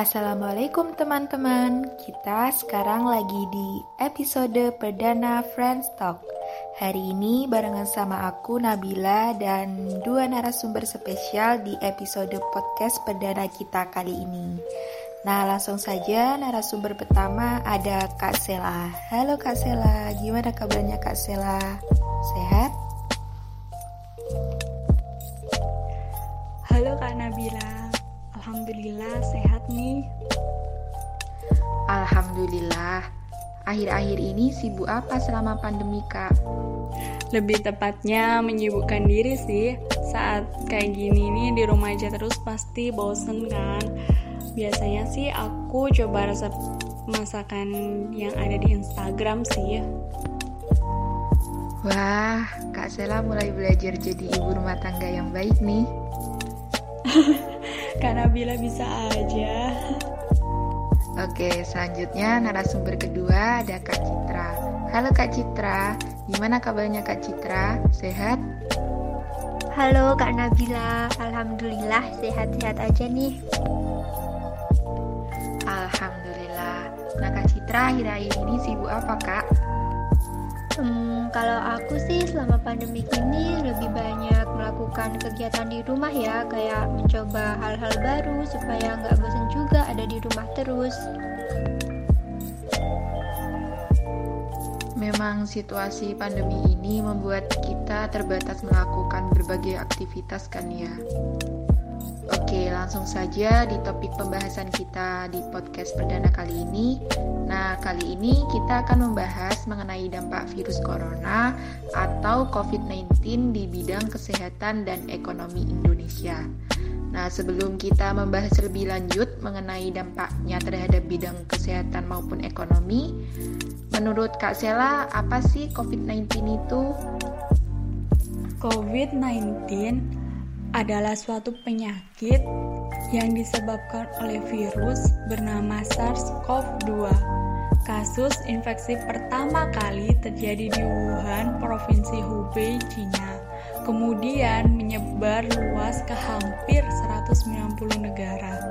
Assalamualaikum teman-teman, kita sekarang lagi di episode perdana Friends Talk. Hari ini barengan sama aku Nabila dan dua narasumber spesial di episode podcast perdana kita kali ini. Nah langsung saja narasumber pertama ada Kak Sela. Halo Kak Sela, gimana kabarnya Kak Sela? Sehat? Alhamdulillah sehat nih. Alhamdulillah. Akhir-akhir ini sibuk apa selama pandemi Kak? Lebih tepatnya menyibukkan diri sih. Saat kayak gini nih di rumah aja terus pasti bosen kan. Biasanya sih aku coba resep masakan yang ada di Instagram sih. Wah, Kak Sela mulai belajar jadi ibu rumah tangga yang baik nih. Karena bila bisa aja. Oke, selanjutnya narasumber kedua ada Kak Citra. Halo Kak Citra, gimana kabarnya Kak Citra? Sehat? Halo Kak Nabila, Alhamdulillah sehat-sehat aja nih. Alhamdulillah. Nah Kak Citra akhir-akhir ini sibuk apa Kak? Hmm, kalau aku sih selama pandemi ini lebih banyak melakukan kegiatan di rumah ya, kayak mencoba hal-hal baru supaya nggak bosan juga ada di rumah terus. Memang situasi pandemi ini membuat kita terbatas melakukan berbagai aktivitas kan ya. Oke, langsung saja di topik pembahasan kita di podcast perdana kali ini. Nah, kali ini kita akan membahas mengenai dampak virus corona atau COVID-19 di bidang kesehatan dan ekonomi Indonesia. Nah, sebelum kita membahas lebih lanjut mengenai dampaknya terhadap bidang kesehatan maupun ekonomi, menurut Kak Sela, apa sih COVID-19 itu? COVID-19 adalah suatu penyakit yang disebabkan oleh virus bernama SARS-CoV-2. Kasus infeksi pertama kali terjadi di Wuhan, Provinsi Hubei, Cina. Kemudian menyebar luas ke hampir 190 negara.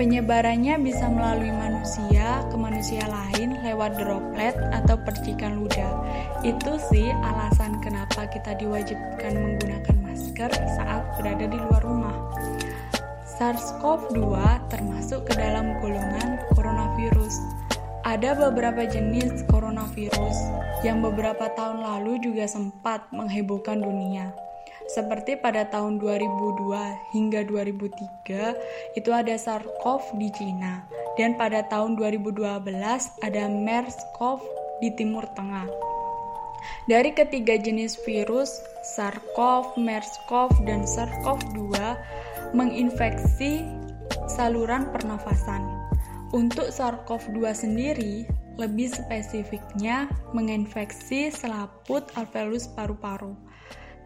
Penyebarannya bisa melalui manusia ke manusia lain lewat droplet atau percikan ludah. Itu sih alasan kenapa kita diwajibkan menggunakan masker saat berada di luar rumah. SARS-CoV-2 termasuk ke dalam golongan coronavirus. Ada beberapa jenis coronavirus yang beberapa tahun lalu juga sempat menghebohkan dunia. Seperti pada tahun 2002 hingga 2003 itu ada SARS-CoV di Cina dan pada tahun 2012 ada MERS-CoV di Timur Tengah. Dari ketiga jenis virus, SARS-CoV, MERS-CoV, dan SARS-CoV-2 menginfeksi saluran pernafasan. Untuk SARS-CoV-2 sendiri, lebih spesifiknya menginfeksi selaput alveolus paru-paru.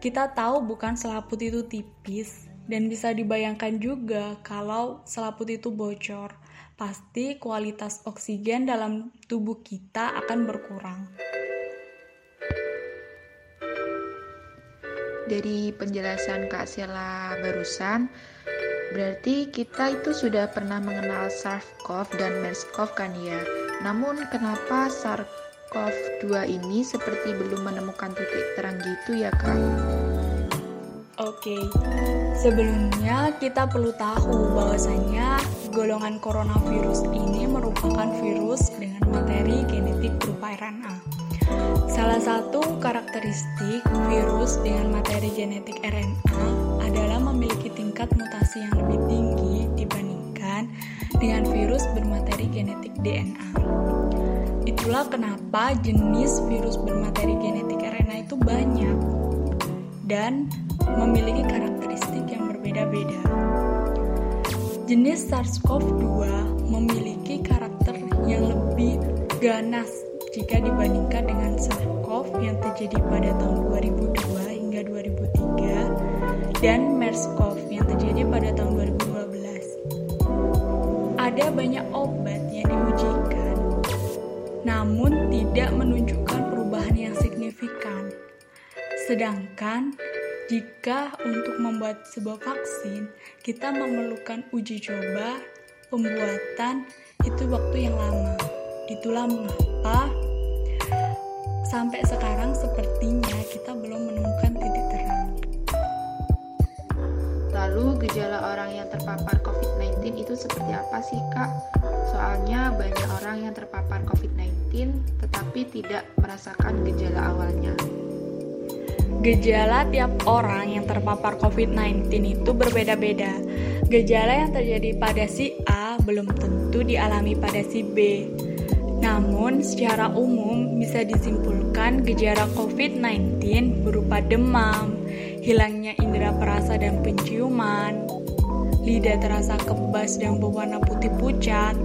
Kita tahu bukan selaput itu tipis dan bisa dibayangkan juga kalau selaput itu bocor, pasti kualitas oksigen dalam tubuh kita akan berkurang. Dari penjelasan Kak Sela barusan, berarti kita itu sudah pernah mengenal SARS-CoV dan MERS-CoV kan ya? Namun kenapa SARS-CoV-2 ini seperti belum menemukan titik terang gitu ya Kak? Oke, sebelumnya kita perlu tahu bahwasanya golongan coronavirus ini merupakan virus dengan materi genetik berupa RNA. Salah satu karakteristik virus dengan materi genetik RNA adalah memiliki tingkat mutasi yang lebih tinggi dibandingkan dengan virus bermateri genetik DNA. Itulah kenapa jenis virus bermateri genetik RNA itu banyak dan memiliki karakteristik yang berbeda-beda. Jenis SARS-CoV-2 memiliki karakter yang lebih ganas jika dibandingkan dengan SARS-CoV yang terjadi pada tahun 2002 hingga 2003 dan MERS-CoV yang terjadi pada tahun 2012. Ada banyak obat yang diujikan, namun tidak menunjukkan perubahan yang signifikan. Sedangkan jika untuk membuat sebuah vaksin, kita memerlukan uji coba pembuatan itu waktu yang lama. Itulah mengapa sampai sekarang sepertinya kita belum menemukan titik terang. Lalu gejala orang yang terpapar COVID-19 itu seperti apa sih kak? Soalnya banyak orang yang terpapar COVID-19 tetapi tidak merasakan gejala awalnya. Gejala tiap orang yang terpapar COVID-19 itu berbeda-beda. Gejala yang terjadi pada si A belum tentu dialami pada si B. Namun, secara umum bisa disimpulkan gejala COVID-19 berupa demam, hilangnya indera perasa dan penciuman, lidah terasa kebas dan berwarna putih pucat,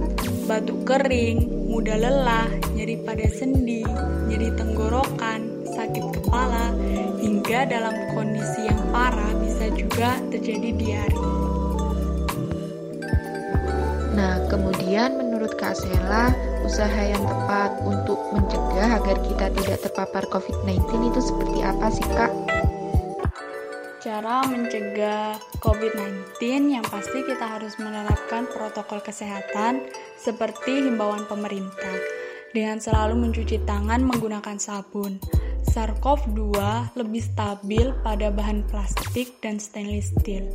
batuk kering, mudah lelah, nyeri pada sendi, nyeri tenggorokan, sakit kepala, hingga dalam kondisi yang parah bisa juga terjadi diare. Nah, kemudian menurut Kak Sela, usaha yang tepat untuk mencegah agar kita tidak terpapar COVID-19 itu seperti apa sih Kak? Cara mencegah COVID-19 yang pasti kita harus menerapkan protokol kesehatan seperti himbauan pemerintah dengan selalu mencuci tangan menggunakan sabun. SARS-CoV-2 lebih stabil pada bahan plastik dan stainless steel.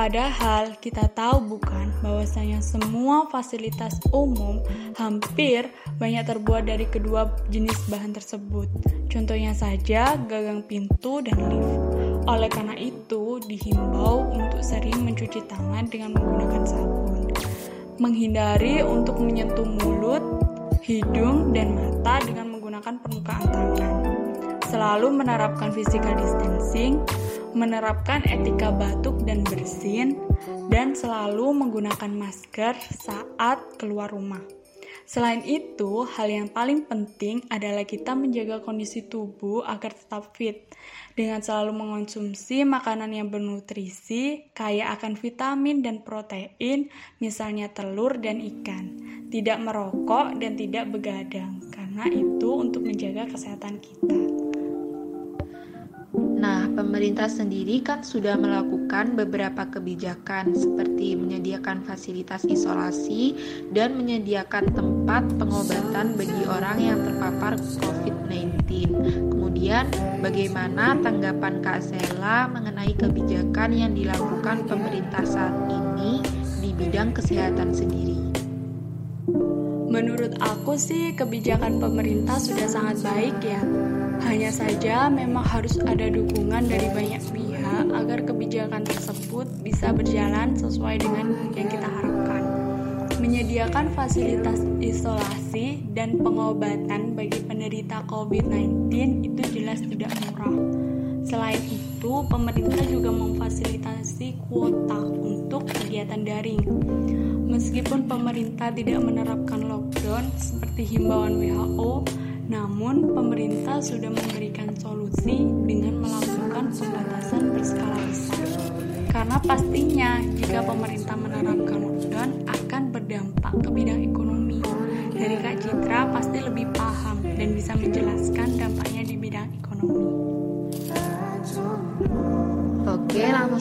Padahal kita tahu bukan bahwasanya semua fasilitas umum hampir banyak terbuat dari kedua jenis bahan tersebut. Contohnya saja gagang pintu dan lift. Oleh karena itu, dihimbau untuk sering mencuci tangan dengan menggunakan sabun. Menghindari untuk menyentuh mulut, hidung, dan mata dengan menggunakan permukaan tangan. Selalu menerapkan physical distancing, menerapkan etika batuk dan bersin, dan selalu menggunakan masker saat keluar rumah. Selain itu, hal yang paling penting adalah kita menjaga kondisi tubuh agar tetap fit dengan selalu mengonsumsi makanan yang bernutrisi, kaya akan vitamin dan protein, misalnya telur dan ikan. Tidak merokok dan tidak begadang, karena itu untuk menjaga kesehatan kita. Nah, pemerintah sendiri kan sudah melakukan beberapa kebijakan seperti menyediakan fasilitas isolasi dan menyediakan tempat pengobatan bagi orang yang terpapar COVID-19. Kemudian, bagaimana tanggapan Kak Sela mengenai kebijakan yang dilakukan pemerintah saat ini di bidang kesehatan sendiri? Menurut aku sih kebijakan pemerintah sudah sangat baik ya hanya saja memang harus ada dukungan dari banyak pihak agar kebijakan tersebut bisa berjalan sesuai dengan yang kita harapkan. Menyediakan fasilitas isolasi dan pengobatan bagi penderita COVID-19 itu jelas tidak murah. Selain itu, pemerintah juga memfasilitasi kuota untuk kegiatan daring. Meskipun pemerintah tidak menerapkan lockdown seperti himbauan WHO, namun, pemerintah sudah memberikan solusi dengan melakukan pembatasan berskala besar. Karena pastinya jika pemerintah menerapkan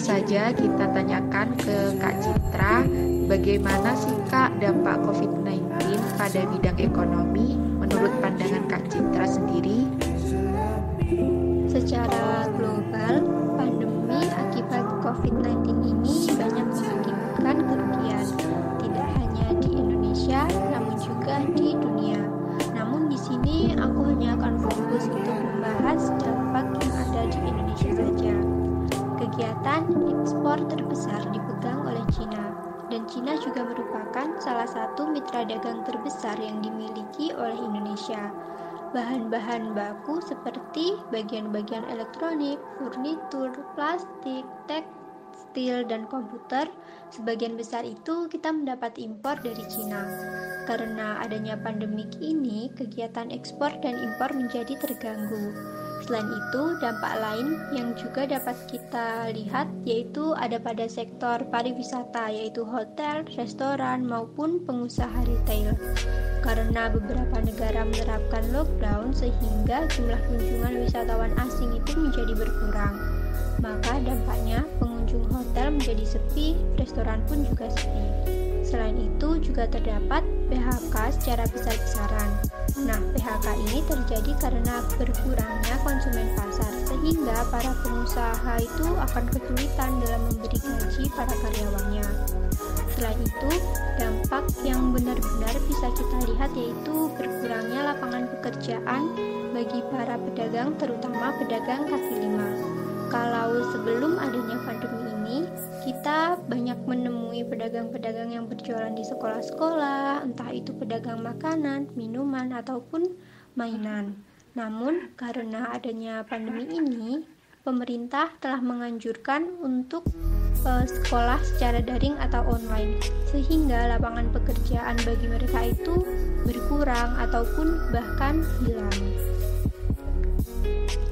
saja kita tanyakan ke Kak Citra, bagaimana sih Kak dampak COVID-19 pada bidang ekonomi menurut pandangan Kak Citra sendiri? Terbesar dipegang oleh Cina, dan Cina juga merupakan salah satu mitra dagang terbesar yang dimiliki oleh Indonesia. Bahan-bahan baku seperti bagian-bagian elektronik, furnitur, plastik, tekstil, dan komputer, sebagian besar itu kita mendapat impor dari Cina. Karena adanya pandemik ini, kegiatan ekspor dan impor menjadi terganggu. Selain itu, dampak lain yang juga dapat kita lihat yaitu ada pada sektor pariwisata yaitu hotel, restoran maupun pengusaha retail. Karena beberapa negara menerapkan lockdown sehingga jumlah kunjungan wisatawan asing itu menjadi berkurang. Maka dampaknya pengunjung hotel menjadi sepi, restoran pun juga sepi. Selain itu juga terdapat PHK secara besar-besaran. Nah, PHK ini terjadi karena berkurangnya konsumen pasar, sehingga para pengusaha itu akan kesulitan dalam memberi gaji para karyawannya. Selain itu, dampak yang benar-benar bisa kita lihat yaitu berkurangnya lapangan pekerjaan bagi para pedagang, terutama pedagang kaki lima. Kalau sebelum adanya pandemi kita banyak menemui pedagang-pedagang yang berjualan di sekolah-sekolah, entah itu pedagang makanan, minuman, ataupun mainan. Namun, karena adanya pandemi ini, pemerintah telah menganjurkan untuk uh, sekolah secara daring atau online, sehingga lapangan pekerjaan bagi mereka itu berkurang ataupun bahkan hilang.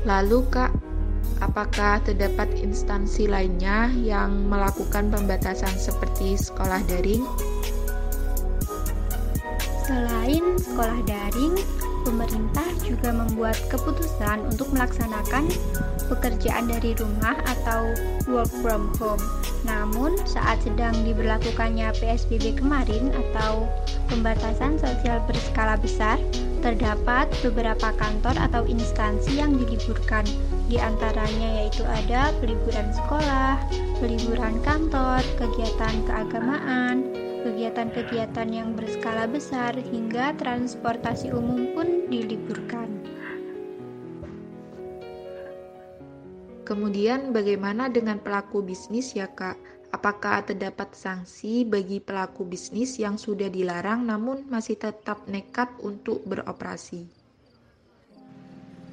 Lalu, Kak, apakah terdapat instansi lainnya yang melakukan pembatasan seperti sekolah daring? Selain sekolah daring, pemerintah juga membuat keputusan untuk melaksanakan pekerjaan dari rumah atau work from home. Namun, saat sedang diberlakukannya PSBB kemarin atau pembatasan sosial berskala besar, terdapat beberapa kantor atau instansi yang diliburkan di antaranya yaitu ada peliburan sekolah, peliburan kantor, kegiatan keagamaan, kegiatan-kegiatan yang berskala besar hingga transportasi umum pun diliburkan. Kemudian bagaimana dengan pelaku bisnis ya Kak? Apakah terdapat sanksi bagi pelaku bisnis yang sudah dilarang namun masih tetap nekat untuk beroperasi?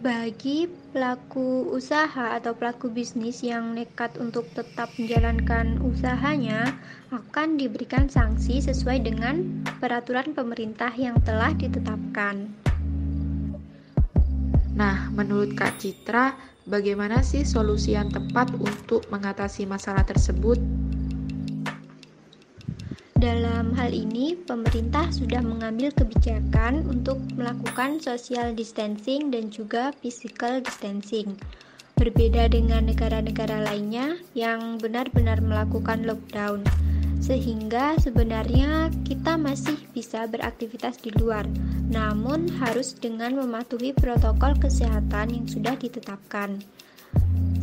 Bagi pelaku usaha atau pelaku bisnis yang nekat untuk tetap menjalankan usahanya, akan diberikan sanksi sesuai dengan peraturan pemerintah yang telah ditetapkan. Menurut Kak Citra, bagaimana sih solusi yang tepat untuk mengatasi masalah tersebut? Dalam hal ini, pemerintah sudah mengambil kebijakan untuk melakukan social distancing dan juga physical distancing. Berbeda dengan negara-negara lainnya yang benar-benar melakukan lockdown, sehingga sebenarnya kita masih bisa beraktivitas di luar, namun harus dengan mematuhi protokol kesehatan yang sudah ditetapkan.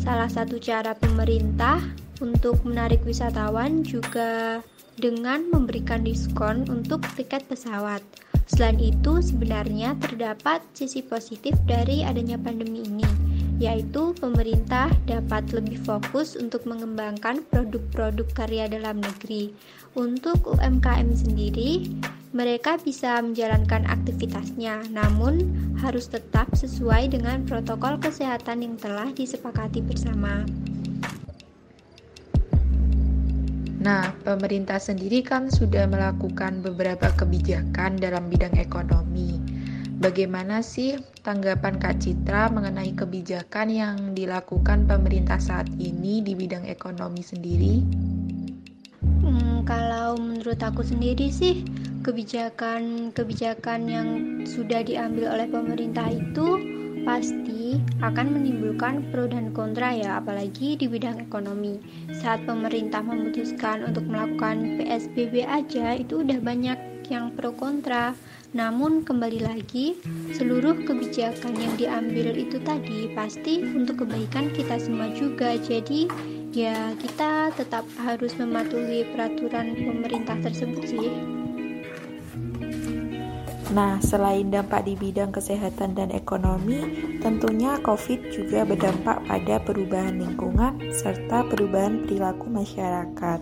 Salah satu cara pemerintah untuk menarik wisatawan juga dengan memberikan diskon untuk tiket pesawat. Selain itu, sebenarnya terdapat sisi positif dari adanya pandemi ini, yaitu pemerintah dapat lebih fokus untuk mengembangkan produk-produk karya dalam negeri. Untuk UMKM sendiri, mereka bisa menjalankan aktivitasnya, namun harus tetap sesuai dengan protokol kesehatan yang telah disepakati bersama. Nah, pemerintah sendiri kan sudah melakukan beberapa kebijakan dalam bidang ekonomi. Bagaimana sih tanggapan Kak Citra mengenai kebijakan yang dilakukan pemerintah saat ini di bidang ekonomi sendiri? Hmm, kalau menurut aku sendiri sih, kebijakan-kebijakan yang sudah diambil oleh pemerintah itu pasti akan menimbulkan pro dan kontra ya, apalagi di bidang ekonomi. Saat pemerintah memutuskan untuk melakukan PSBB aja itu udah banyak yang pro kontra. Namun kembali lagi, seluruh kebijakan yang diambil itu tadi pasti untuk kebaikan kita semua juga. Jadi ya kita tetap harus mematuhi peraturan pemerintah tersebut sih. Nah, selain dampak di bidang kesehatan dan ekonomi, tentunya COVID juga berdampak pada perubahan lingkungan serta perubahan perilaku masyarakat.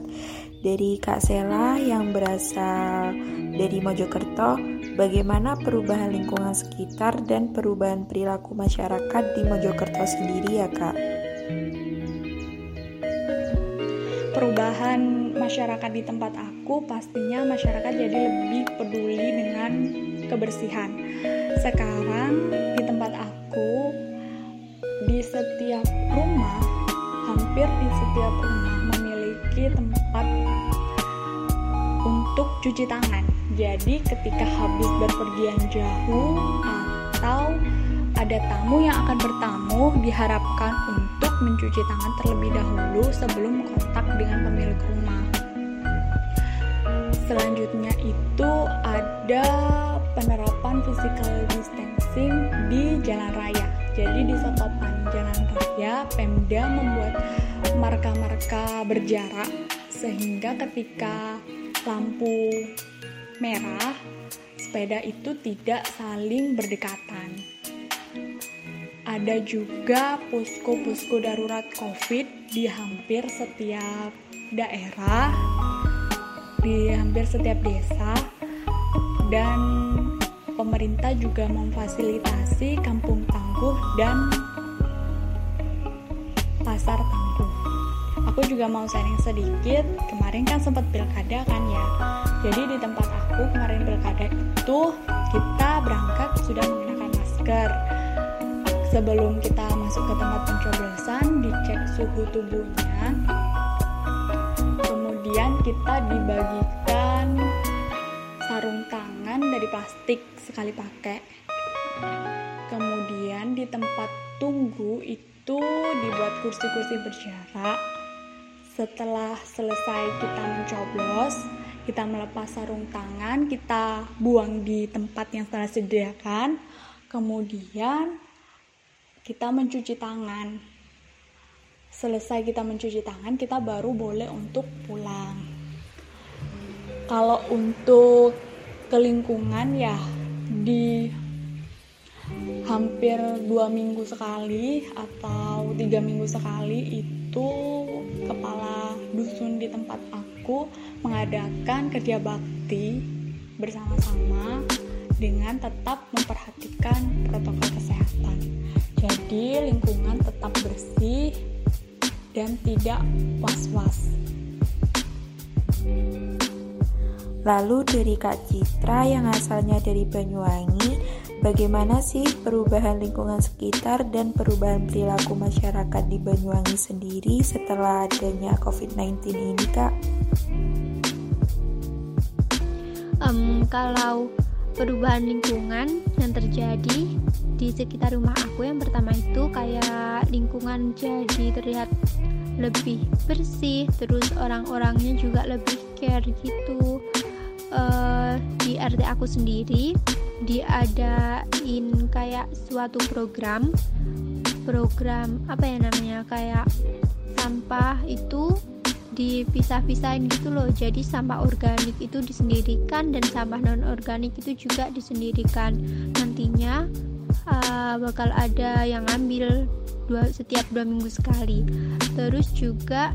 Dari Kak Sela yang berasal dari Mojokerto, bagaimana perubahan lingkungan sekitar dan perubahan perilaku masyarakat di Mojokerto sendiri ya Kak? Perubahan masyarakat di tempat aku pastinya masyarakat jadi lebih peduli dengan kebersihan. Sekarang di tempat aku di setiap rumah, hampir di setiap rumah memiliki tempat untuk cuci tangan. Jadi ketika habis berpergian jauh atau ada tamu yang akan bertamu diharapkan untuk mencuci tangan terlebih dahulu sebelum kontak dengan pemilik rumah selanjutnya itu ada penerapan physical distancing di jalan raya. Jadi di sepapan jalan raya, Pemda membuat marka-marka berjarak sehingga ketika lampu merah, sepeda itu tidak saling berdekatan. Ada juga posko-posko darurat COVID di hampir setiap daerah, di hampir setiap desa, dan pemerintah juga memfasilitasi kampung tangguh dan pasar tangguh. Aku juga mau sharing sedikit, kemarin kan sempat pilkada kan ya. Jadi di tempat aku kemarin pilkada itu kita berangkat sudah menggunakan masker. Sebelum kita masuk ke tempat pencoblosan dicek suhu tubuhnya. Kemudian kita dibagikan sarung tangan dari plastik sekali pakai. Kemudian di tempat tunggu itu dibuat kursi-kursi berjarak setelah selesai kita mencoblos kita melepas sarung tangan kita buang di tempat yang telah disediakan kemudian kita mencuci tangan. Selesai kita mencuci tangan, kita baru boleh untuk pulang. Kalau untuk ke lingkungan ya di hampir dua minggu sekali atau tiga minggu sekali itu kepala dusun di tempat aku mengadakan kerja bakti bersama-sama dengan tetap memperhatikan protokol kesehatan. Jadi lingkungan tetap bersih dan tidak was-was. Lalu dari Kak Citra yang asalnya dari Banyuwangi, bagaimana sih perubahan lingkungan sekitar dan perubahan perilaku masyarakat di Banyuwangi sendiri setelah adanya COVID-19 ini, Kak? Um, kalau perubahan lingkungan yang terjadi di sekitar rumah aku yang pertama itu kayak lingkungan jadi terlihat lebih bersih terus orang-orangnya juga lebih care gitu uh, di RT aku sendiri diadain kayak suatu program program apa ya namanya kayak sampah itu dipisah-pisahin gitu loh. Jadi sampah organik itu disendirikan dan sampah non organik itu juga disendirikan. Nantinya uh, bakal ada yang ngambil dua setiap dua minggu sekali. Terus juga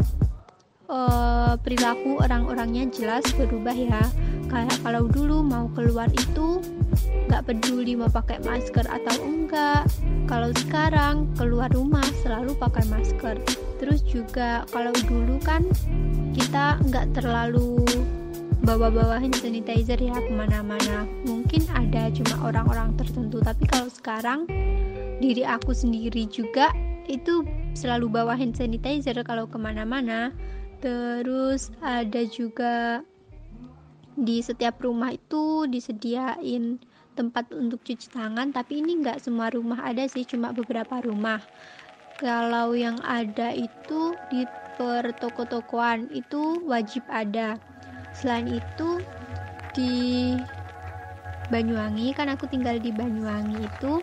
uh, perilaku orang-orangnya jelas berubah ya. Kayak kalau dulu mau keluar itu nggak peduli mau pakai masker atau enggak. Kalau sekarang keluar rumah selalu pakai masker. Terus juga kalau dulu kan kita nggak terlalu bawa-bawa hand sanitizer ya ke mana-mana. Mungkin ada cuma orang-orang tertentu tapi kalau sekarang diri aku sendiri juga itu selalu bawa hand sanitizer kalau ke mana-mana. Terus ada juga di setiap rumah itu disediain tempat untuk cuci tangan tapi ini nggak semua rumah ada sih cuma beberapa rumah. Kalau yang ada itu di per toko-tokoan itu wajib ada. Selain itu di Banyuwangi kan aku tinggal di Banyuwangi itu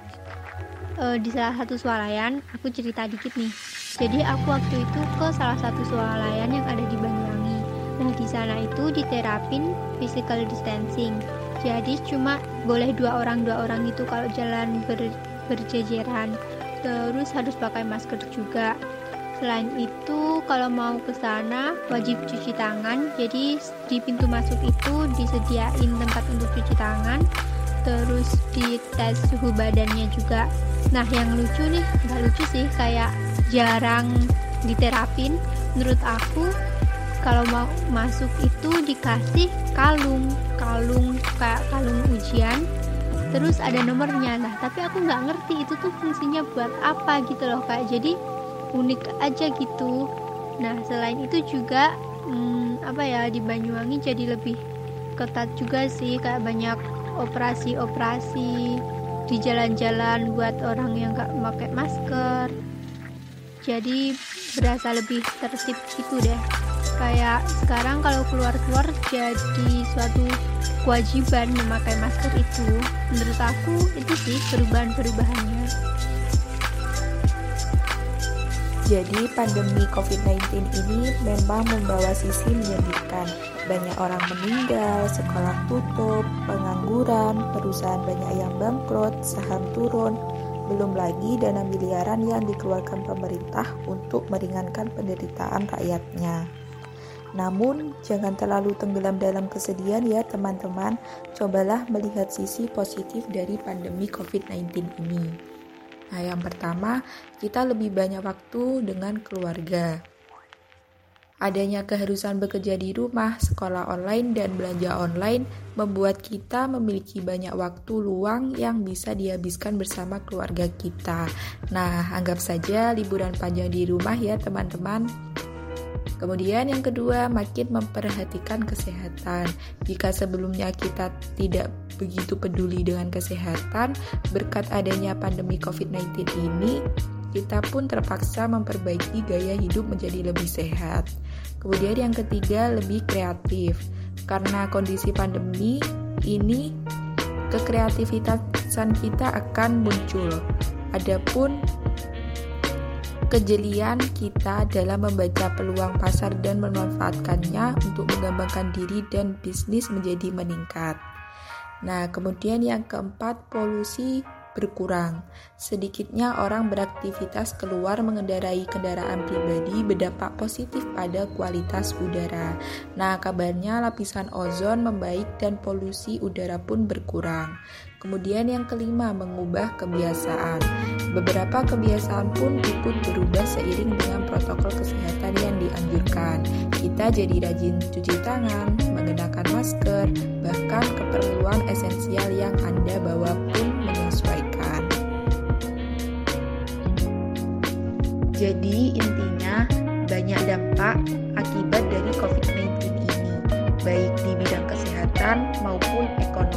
e, di salah satu swalayan aku cerita dikit nih. Jadi aku waktu itu ke salah satu swalayan yang ada di Banyuwangi. Nah di sana itu diterapin physical distancing jadi cuma boleh dua orang dua orang itu kalau jalan ber, berjejeran. Terus harus pakai masker juga. Selain itu kalau mau ke sana wajib cuci tangan. Jadi di pintu masuk itu disediain tempat untuk cuci tangan. Terus di tes suhu badannya juga. Nah yang lucu nih nggak lucu sih kayak jarang diterapin. Menurut aku kalau mau masuk itu dikasih kalung kalung kayak kalung ujian. Terus ada nomornya. Nah tapi aku nggak ngerti itu tuh fungsinya buat apa gitu loh kak. Jadi unik aja gitu. Nah selain itu juga hmm, apa ya di Banyuwangi jadi lebih ketat juga sih kayak banyak operasi-operasi di jalan-jalan buat orang yang nggak pakai masker. Jadi berasa lebih tertib gitu deh kayak sekarang kalau keluar-keluar jadi suatu kewajiban memakai masker itu menurut aku itu sih perubahan-perubahannya jadi pandemi COVID-19 ini memang membawa sisi menyedihkan. Banyak orang meninggal, sekolah tutup, pengangguran, perusahaan banyak yang bangkrut, saham turun, belum lagi dana miliaran yang dikeluarkan pemerintah untuk meringankan penderitaan rakyatnya. Namun, jangan terlalu tenggelam dalam kesedihan ya teman-teman. Cobalah melihat sisi positif dari pandemi COVID-19 ini. Nah, yang pertama, kita lebih banyak waktu dengan keluarga. Adanya keharusan bekerja di rumah, sekolah online, dan belanja online membuat kita memiliki banyak waktu luang yang bisa dihabiskan bersama keluarga kita. Nah, anggap saja liburan panjang di rumah ya, teman-teman. Kemudian yang kedua, makin memperhatikan kesehatan. Jika sebelumnya kita tidak begitu peduli dengan kesehatan, berkat adanya pandemi COVID-19 ini, kita pun terpaksa memperbaiki gaya hidup menjadi lebih sehat. Kemudian yang ketiga, lebih kreatif. Karena kondisi pandemi ini, kekreativitasan kita akan muncul. Adapun kejelian kita dalam membaca peluang pasar dan memanfaatkannya untuk mengembangkan diri dan bisnis menjadi meningkat. Nah, kemudian yang keempat, polusi berkurang. Sedikitnya orang beraktivitas keluar mengendarai kendaraan pribadi berdampak positif pada kualitas udara. Nah, kabarnya lapisan ozon membaik dan polusi udara pun berkurang. Kemudian yang kelima, mengubah kebiasaan. Beberapa kebiasaan pun ikut berubah seiring dengan protokol kesehatan yang dianjurkan. Kita jadi rajin cuci tangan, menggunakan masker, bahkan keperluan esensial yang Anda bawa pun menyesuaikan. Jadi intinya banyak dampak akibat dari COVID-19 ini, baik di bidang kesehatan maupun ekonomi.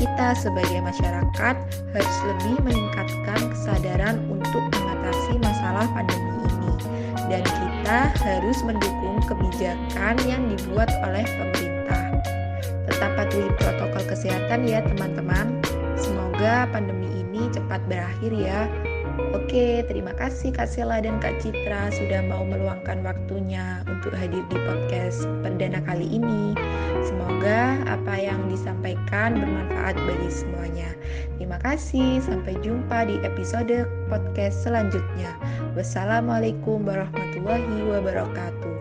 Kita sebagai masyarakat harus lebih meningkatkan kesadaran untuk mengatasi masalah pandemi ini. Dan kita harus mendukung kebijakan yang dibuat oleh pemerintah. Tetap patuhi protokol kesehatan ya teman-teman. Semoga pandemi ini cepat berakhir ya. Oke, terima kasih Kak Sela dan Kak Citra sudah mau meluangkan waktunya untuk hadir di podcast perdana kali ini. Semoga apa yang disampaikan bermanfaat bagi semuanya. Terima kasih, sampai jumpa di episode podcast selanjutnya. Wassalamualaikum warahmatullahi wabarakatuh.